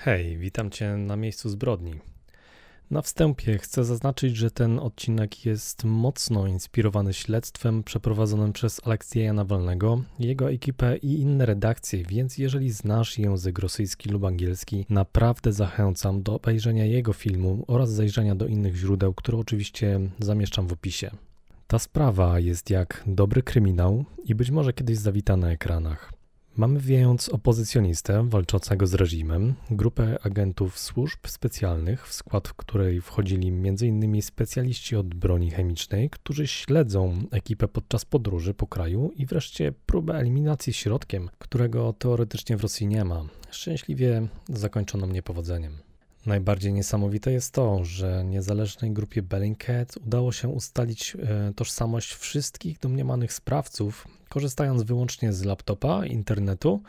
Hej, witam Cię na miejscu zbrodni. Na wstępie chcę zaznaczyć, że ten odcinek jest mocno inspirowany śledztwem przeprowadzonym przez Aleksieja Nawalnego, jego ekipę i inne redakcje, więc jeżeli znasz język rosyjski lub angielski, naprawdę zachęcam do obejrzenia jego filmu oraz zajrzenia do innych źródeł, które oczywiście zamieszczam w opisie. Ta sprawa jest jak dobry kryminał i być może kiedyś zawita na ekranach. Mamy więc opozycjonistę walczącego z reżimem, grupę agentów służb specjalnych, w skład której wchodzili m.in. specjaliści od broni chemicznej, którzy śledzą ekipę podczas podróży po kraju i wreszcie próbę eliminacji środkiem, którego teoretycznie w Rosji nie ma. Szczęśliwie zakończono niepowodzeniem. Najbardziej niesamowite jest to, że niezależnej grupie Bellingcat udało się ustalić e, tożsamość wszystkich domniemanych sprawców, korzystając wyłącznie z laptopa, internetu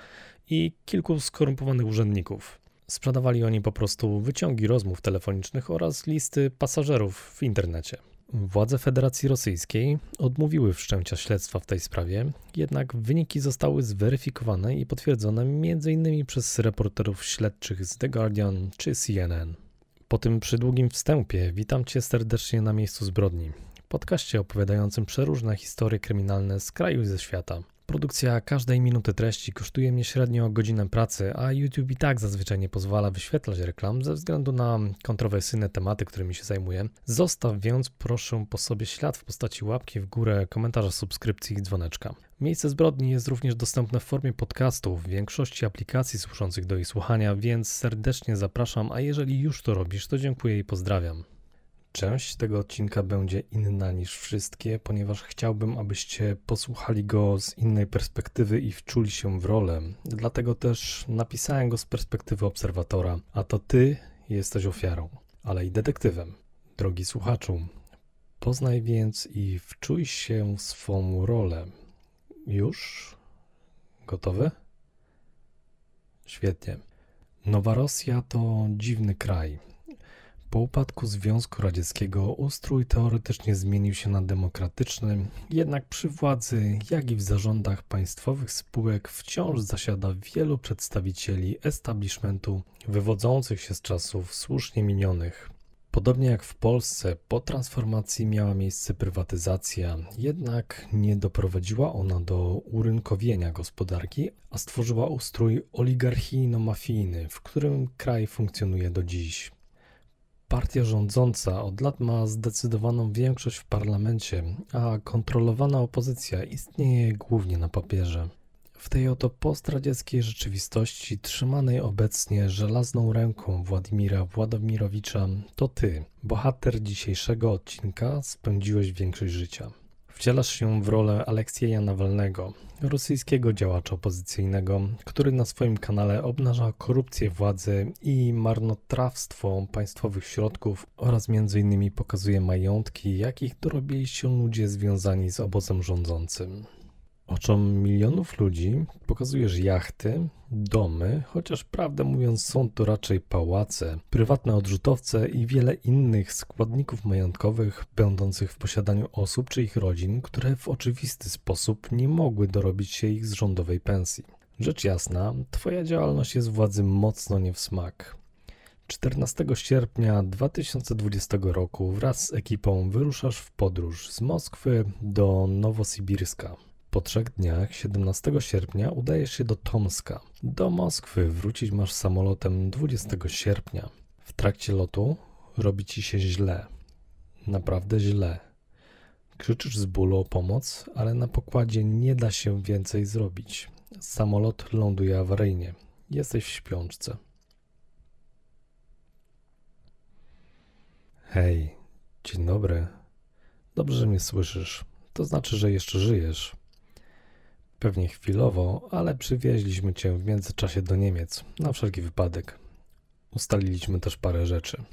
i kilku skorumpowanych urzędników. Sprzedawali oni po prostu wyciągi rozmów telefonicznych oraz listy pasażerów w internecie. Władze Federacji Rosyjskiej odmówiły wszczęcia śledztwa w tej sprawie, jednak wyniki zostały zweryfikowane i potwierdzone m.in. przez reporterów śledczych z The Guardian czy CNN. Po tym przydługim wstępie witam Cię serdecznie na miejscu zbrodni, podcaście opowiadającym przeróżne historie kryminalne z kraju i ze świata. Produkcja każdej minuty treści kosztuje mnie średnio godzinę pracy, a YouTube i tak zazwyczaj nie pozwala wyświetlać reklam ze względu na kontrowersyjne tematy, którymi się zajmuję. Zostaw więc proszę po sobie ślad w postaci łapki w górę, komentarza, subskrypcji i dzwoneczka. Miejsce zbrodni jest również dostępne w formie podcastu w większości aplikacji służących do jej słuchania, więc serdecznie zapraszam, a jeżeli już to robisz, to dziękuję i pozdrawiam. Część tego odcinka będzie inna niż wszystkie, ponieważ chciałbym, abyście posłuchali go z innej perspektywy i wczuli się w rolę. Dlatego też napisałem go z perspektywy obserwatora, a to ty jesteś ofiarą, ale i detektywem. Drogi słuchaczu, poznaj więc i wczuj się w swą rolę. Już? Gotowy? Świetnie. Nowa Rosja to dziwny kraj po upadku Związku Radzieckiego ustrój teoretycznie zmienił się na demokratyczny, jednak przy władzy, jak i w zarządach państwowych spółek wciąż zasiada wielu przedstawicieli establishmentu wywodzących się z czasów słusznie minionych. Podobnie jak w Polsce, po transformacji miała miejsce prywatyzacja, jednak nie doprowadziła ona do urynkowienia gospodarki, a stworzyła ustrój oligarchijno-mafijny, w którym kraj funkcjonuje do dziś. Partia rządząca od lat ma zdecydowaną większość w parlamencie, a kontrolowana opozycja istnieje głównie na papierze. W tej oto postradzieckiej rzeczywistości, trzymanej obecnie żelazną ręką Władimira Władomirowicza, to ty, bohater dzisiejszego odcinka, spędziłeś większość życia. Wcielasz się w rolę Aleksieja Nawalnego, rosyjskiego działacza opozycyjnego, który na swoim kanale obnaża korupcję władzy i marnotrawstwo państwowych środków oraz m.in. pokazuje majątki, jakich dorobili się ludzie związani z obozem rządzącym. Oczom milionów ludzi pokazujesz jachty, domy, chociaż prawdę mówiąc są to raczej pałace, prywatne odrzutowce i wiele innych składników majątkowych będących w posiadaniu osób czy ich rodzin, które w oczywisty sposób nie mogły dorobić się ich z rządowej pensji. Rzecz jasna, Twoja działalność jest władzy mocno nie w smak. 14 sierpnia 2020 roku wraz z ekipą wyruszasz w podróż z Moskwy do Nowosibirska. Po trzech dniach, 17 sierpnia, udajesz się do Tomska. Do Moskwy wrócić masz samolotem 20 sierpnia. W trakcie lotu robi ci się źle. Naprawdę źle. Krzyczysz z bólu o pomoc, ale na pokładzie nie da się więcej zrobić. Samolot ląduje awaryjnie. Jesteś w śpiączce. Hej, dzień dobry. Dobrze, że mnie słyszysz. To znaczy, że jeszcze żyjesz. Pewnie chwilowo, ale przywieźliśmy cię w międzyczasie do Niemiec, na wszelki wypadek. Ustaliliśmy też parę rzeczy.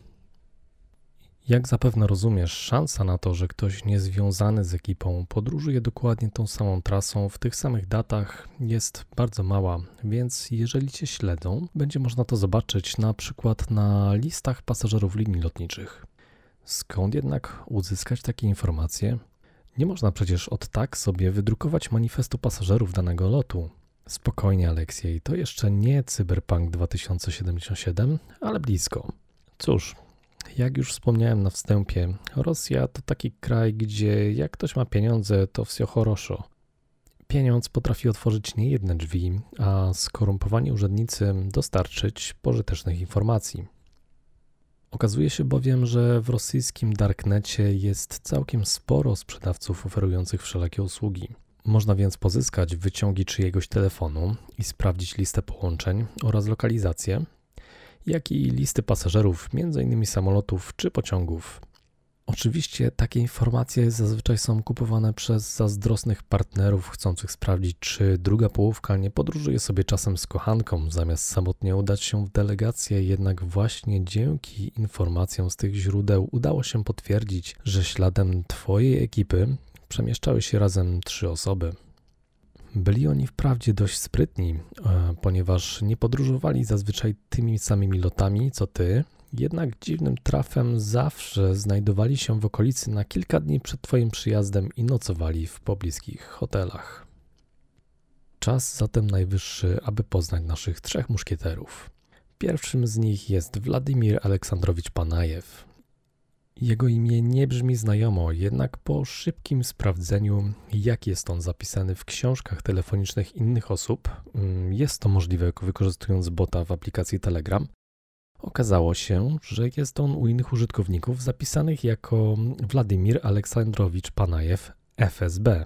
Jak zapewne rozumiesz, szansa na to, że ktoś niezwiązany z ekipą podróżuje dokładnie tą samą trasą w tych samych datach jest bardzo mała, więc jeżeli cię śledzą, będzie można to zobaczyć na przykład na listach pasażerów linii lotniczych. Skąd jednak uzyskać takie informacje? Nie można przecież od tak sobie wydrukować manifestu pasażerów danego lotu. Spokojnie, Aleksiej, to jeszcze nie Cyberpunk 2077, ale blisko. Cóż, jak już wspomniałem na wstępie, Rosja to taki kraj, gdzie jak ktoś ma pieniądze, to wsio horoszo. Pieniądz potrafi otworzyć niejedne drzwi, a skorumpowani urzędnicy dostarczyć pożytecznych informacji. Okazuje się bowiem, że w rosyjskim darknecie jest całkiem sporo sprzedawców oferujących wszelakie usługi. Można więc pozyskać wyciągi czyjegoś telefonu i sprawdzić listę połączeń oraz lokalizację, jak i listy pasażerów, m.in. samolotów czy pociągów. Oczywiście takie informacje zazwyczaj są kupowane przez zazdrosnych partnerów chcących sprawdzić, czy druga połówka nie podróżuje sobie czasem z kochanką, zamiast samotnie udać się w delegację. Jednak właśnie dzięki informacjom z tych źródeł udało się potwierdzić, że śladem Twojej ekipy przemieszczały się razem trzy osoby. Byli oni wprawdzie dość sprytni, e, ponieważ nie podróżowali zazwyczaj tymi samymi lotami co ty, jednak dziwnym trafem zawsze znajdowali się w okolicy na kilka dni przed Twoim przyjazdem i nocowali w pobliskich hotelach. Czas zatem najwyższy, aby poznać naszych trzech muszkieterów. Pierwszym z nich jest Władimir Aleksandrowicz Panajew. Jego imię nie brzmi znajomo, jednak po szybkim sprawdzeniu, jak jest on zapisany w książkach telefonicznych innych osób, mm, jest to możliwe wykorzystując bota w aplikacji Telegram, Okazało się, że jest on u innych użytkowników zapisanych jako Władimir Aleksandrowicz Panajew FSB.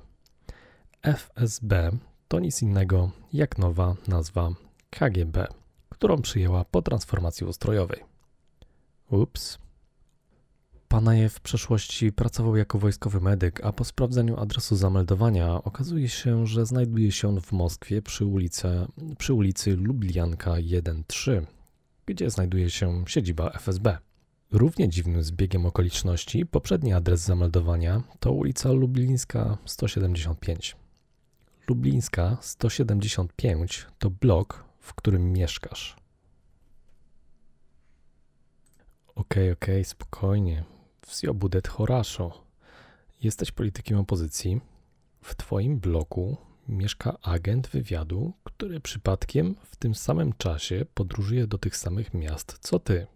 FSB to nic innego jak nowa nazwa KGB, którą przyjęła po transformacji ustrojowej. Ups. Panajew w przeszłości pracował jako wojskowy medyk, a po sprawdzeniu adresu zameldowania okazuje się, że znajduje się on w Moskwie przy ulicy, przy ulicy Lublianka 1-3 gdzie znajduje się siedziba FSB. Równie dziwnym zbiegiem okoliczności poprzedni adres zameldowania to ulica Lublińska 175. Lublińska 175 to blok, w którym mieszkasz. Okej, okay, okej, okay, spokojnie. Wsio budet horaszo. Jesteś politykiem opozycji. W twoim bloku mieszka agent wywiadu, który przypadkiem w tym samym czasie podróżuje do tych samych miast co ty.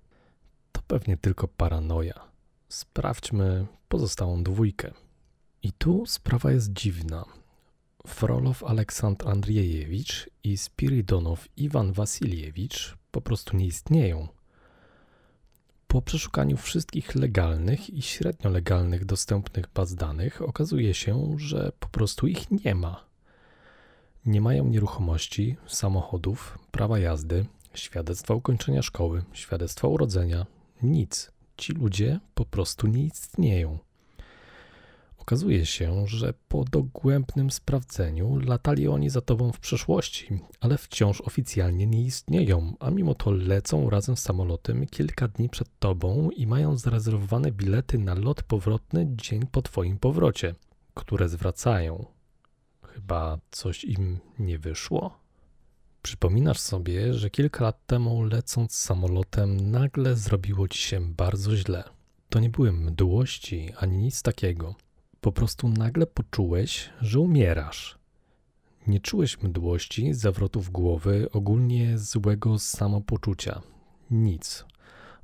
To pewnie tylko paranoja. Sprawdźmy pozostałą dwójkę. I tu sprawa jest dziwna. Frolow Aleksandr Andrzejewicz i Spiridonow Iwan Wasiliewicz po prostu nie istnieją. Po przeszukaniu wszystkich legalnych i średnio legalnych dostępnych baz danych okazuje się, że po prostu ich nie ma. Nie mają nieruchomości, samochodów, prawa jazdy, świadectwa ukończenia szkoły, świadectwa urodzenia, nic. Ci ludzie po prostu nie istnieją. Okazuje się, że po dogłębnym sprawdzeniu latali oni za tobą w przeszłości, ale wciąż oficjalnie nie istnieją, a mimo to lecą razem z samolotem kilka dni przed tobą i mają zarezerwowane bilety na lot powrotny dzień po twoim powrocie, które zwracają. Chyba coś im nie wyszło? Przypominasz sobie, że kilka lat temu lecąc samolotem nagle zrobiło ci się bardzo źle. To nie były mdłości ani nic takiego. Po prostu nagle poczułeś, że umierasz. Nie czułeś mdłości, zawrotów głowy, ogólnie złego samopoczucia. Nic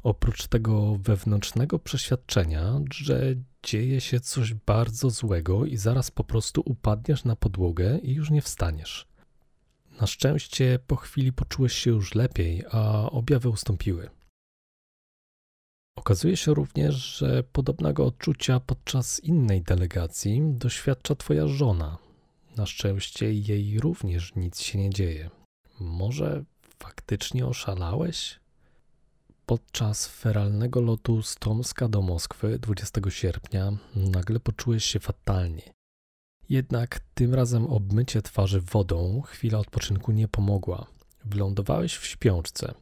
oprócz tego wewnętrznego przeświadczenia, że dzieje się coś bardzo złego i zaraz po prostu upadniesz na podłogę i już nie wstaniesz. Na szczęście po chwili poczułeś się już lepiej, a objawy ustąpiły. Okazuje się również, że podobnego odczucia podczas innej delegacji doświadcza Twoja żona. Na szczęście jej również nic się nie dzieje. Może faktycznie oszalałeś? Podczas feralnego lotu z Tomska do Moskwy 20 sierpnia nagle poczułeś się fatalnie. Jednak tym razem obmycie twarzy wodą chwila odpoczynku nie pomogła. Wylądowałeś w śpiączce.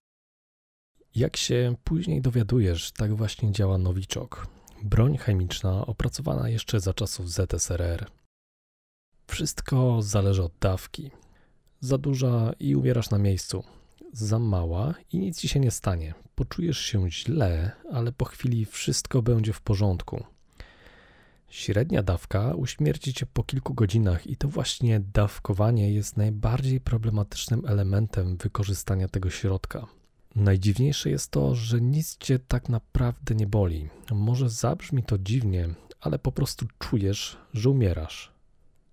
Jak się później dowiadujesz, tak właśnie działa nowiczok. Broń chemiczna opracowana jeszcze za czasów ZSRR. Wszystko zależy od dawki. Za duża i umierasz na miejscu za mała i nic ci się nie stanie. Poczujesz się źle, ale po chwili wszystko będzie w porządku. Średnia dawka uśmierci cię po kilku godzinach, i to właśnie dawkowanie jest najbardziej problematycznym elementem wykorzystania tego środka. Najdziwniejsze jest to, że nic cię tak naprawdę nie boli. Może zabrzmi to dziwnie, ale po prostu czujesz, że umierasz.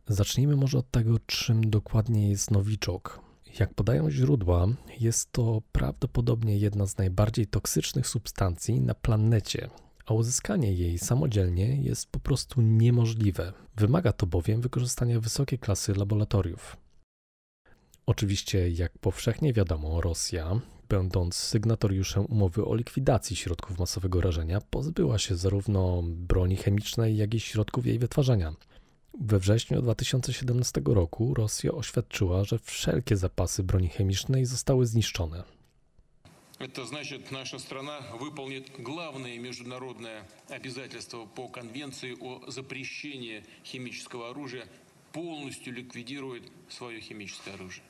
Zacznijmy może od tego, czym dokładnie jest nowiczok. Jak podają źródła, jest to prawdopodobnie jedna z najbardziej toksycznych substancji na planecie, a uzyskanie jej samodzielnie jest po prostu niemożliwe. Wymaga to bowiem wykorzystania wysokiej klasy laboratoriów. Oczywiście, jak powszechnie wiadomo, Rosja, będąc sygnatariuszem umowy o likwidacji środków masowego rażenia, pozbyła się zarówno broni chemicznej, jak i środków jej wytwarzania. We wrześniu 2017 roku Rosja oświadczyła, że wszelkie zapasy broni chemicznej zostały zniszczone. Это значит, наша страна выполнит главное международное обязательство по Конвенции о запрещении химического оружия, полностью ликвидирует свое химическое оружие.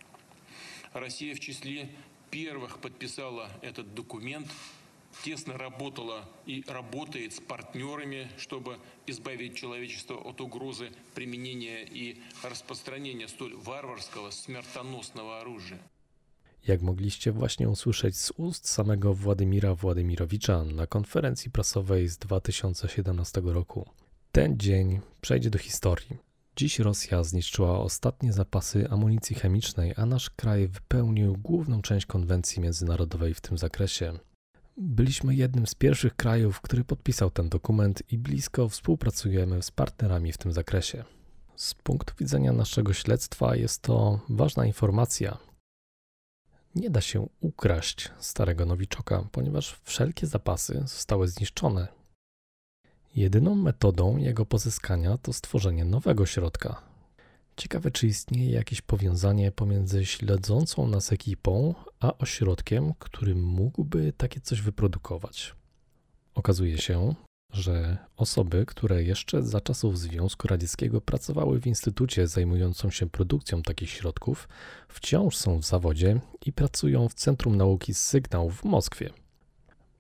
Россия в числе первых подписала этот документ, тесно работала и работает с партнерами, чтобы избавить человечество от угрозы применения и распространения столь варварского, смертоносного оружия. Jak mogliście właśnie usłyszeć z ust samego Władimira Władimirowicza na konferencji prasowej z 2017 roku. Ten dzień przejdzie do historii. Dziś Rosja zniszczyła ostatnie zapasy amunicji chemicznej, a nasz kraj wypełnił główną część konwencji międzynarodowej w tym zakresie. Byliśmy jednym z pierwszych krajów, który podpisał ten dokument i blisko współpracujemy z partnerami w tym zakresie. Z punktu widzenia naszego śledztwa jest to ważna informacja. Nie da się ukraść starego nowiczoka, ponieważ wszelkie zapasy zostały zniszczone. Jedyną metodą jego pozyskania to stworzenie nowego środka. Ciekawe, czy istnieje jakieś powiązanie pomiędzy śledzącą nas ekipą, a ośrodkiem, który mógłby takie coś wyprodukować. Okazuje się, że osoby, które jeszcze za czasów Związku Radzieckiego pracowały w instytucie zajmującym się produkcją takich środków, wciąż są w zawodzie i pracują w Centrum Nauki Sygnał w Moskwie.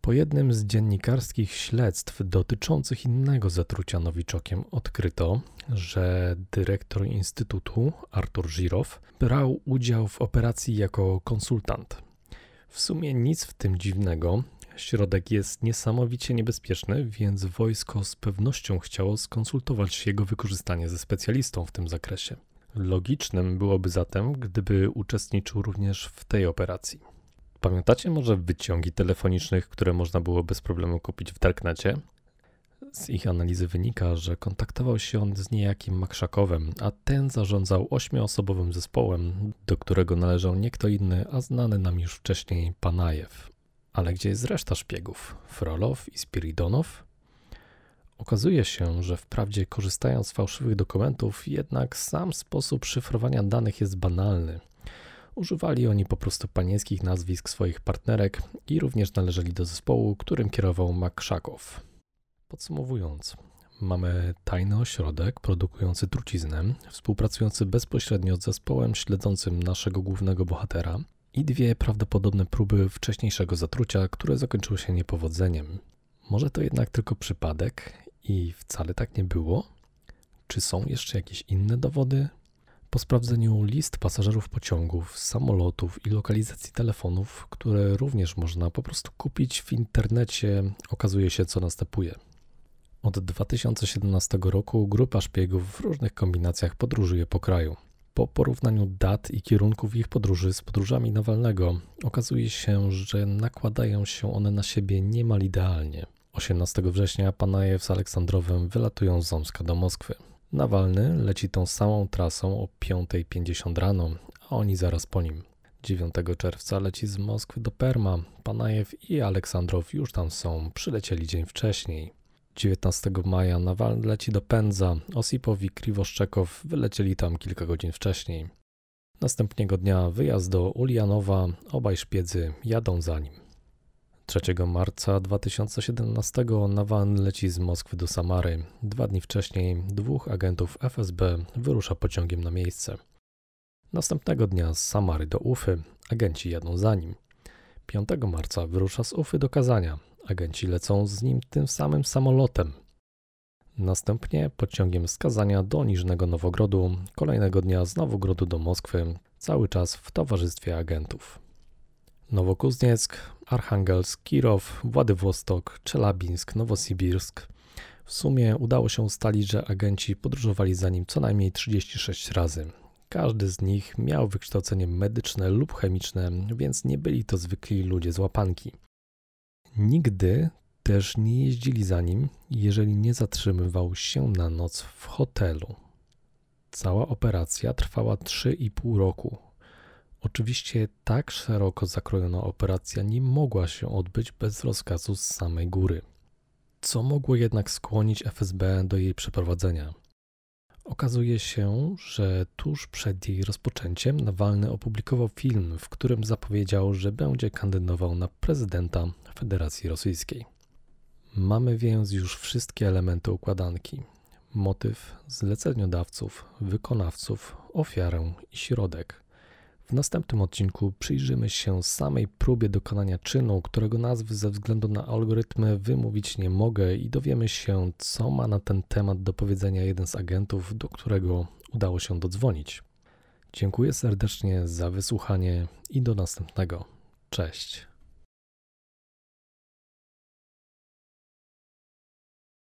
Po jednym z dziennikarskich śledztw dotyczących innego zatrucia nowiczokiem odkryto, że dyrektor instytutu Artur Żirow brał udział w operacji jako konsultant. W sumie nic w tym dziwnego. Środek jest niesamowicie niebezpieczny, więc wojsko z pewnością chciało skonsultować jego wykorzystanie ze specjalistą w tym zakresie. Logicznym byłoby zatem, gdyby uczestniczył również w tej operacji. Pamiętacie może wyciągi telefonicznych, które można było bez problemu kupić w darknecie? Z ich analizy wynika, że kontaktował się on z niejakim Makrzakowem, a ten zarządzał ośmioosobowym zespołem, do którego należał nie kto inny, a znany nam już wcześniej Panajew. Ale gdzie jest reszta szpiegów? Frolow i Spiridonow? Okazuje się, że wprawdzie korzystając z fałszywych dokumentów, jednak sam sposób szyfrowania danych jest banalny – Używali oni po prostu panieńskich nazwisk swoich partnerek i również należeli do zespołu, którym kierował Makszakow. Podsumowując, mamy tajny ośrodek produkujący truciznę, współpracujący bezpośrednio z zespołem śledzącym naszego głównego bohatera i dwie prawdopodobne próby wcześniejszego zatrucia, które zakończyły się niepowodzeniem. Może to jednak tylko przypadek i wcale tak nie było? Czy są jeszcze jakieś inne dowody? Po sprawdzeniu list pasażerów pociągów, samolotów i lokalizacji telefonów, które również można po prostu kupić w internecie, okazuje się, co następuje. Od 2017 roku grupa szpiegów w różnych kombinacjach podróżuje po kraju. Po porównaniu dat i kierunków ich podróży z podróżami Nawalnego okazuje się, że nakładają się one na siebie niemal idealnie. 18 września Panajew z Aleksandrowem wylatują z Omska do Moskwy. Nawalny leci tą samą trasą o 5.50 rano, a oni zaraz po nim. 9 czerwca leci z Moskwy do Perma. Panajew i Aleksandrow już tam są, przylecieli dzień wcześniej. 19 maja Nawalny leci do Pędza, Osipow i Kriwoszczekow wylecieli tam kilka godzin wcześniej. Następnego dnia wyjazd do Ulianowa, obaj szpiedzy jadą za nim. 3 marca 2017 Nawan leci z Moskwy do Samary. Dwa dni wcześniej dwóch agentów FSB wyrusza pociągiem na miejsce. Następnego dnia z Samary do Ufy. Agenci jadą za nim. 5 marca wyrusza z Ufy do Kazania. Agenci lecą z nim tym samym samolotem. Następnie pociągiem skazania do Niżnego Nowogrodu, kolejnego dnia z Nowogrodu do Moskwy, cały czas w towarzystwie agentów. Nowokuznieck, Archangelsk, Kirow, Władywostok, Czelabinsk, Nowosibirsk. W sumie udało się ustalić, że agenci podróżowali za nim co najmniej 36 razy. Każdy z nich miał wykształcenie medyczne lub chemiczne, więc nie byli to zwykli ludzie z łapanki. Nigdy też nie jeździli za nim, jeżeli nie zatrzymywał się na noc w hotelu. Cała operacja trwała 3,5 roku. Oczywiście tak szeroko zakrojona operacja nie mogła się odbyć bez rozkazu z samej góry. Co mogło jednak skłonić FSB do jej przeprowadzenia? Okazuje się, że tuż przed jej rozpoczęciem Nawalny opublikował film, w którym zapowiedział, że będzie kandydował na prezydenta Federacji Rosyjskiej. Mamy więc już wszystkie elementy układanki: motyw, zleceniodawców, wykonawców, ofiarę i środek. W następnym odcinku przyjrzymy się samej próbie dokonania czynu, którego nazwy ze względu na algorytmy wymówić nie mogę i dowiemy się, co ma na ten temat do powiedzenia jeden z agentów, do którego udało się dodzwonić. Dziękuję serdecznie za wysłuchanie i do następnego. Cześć.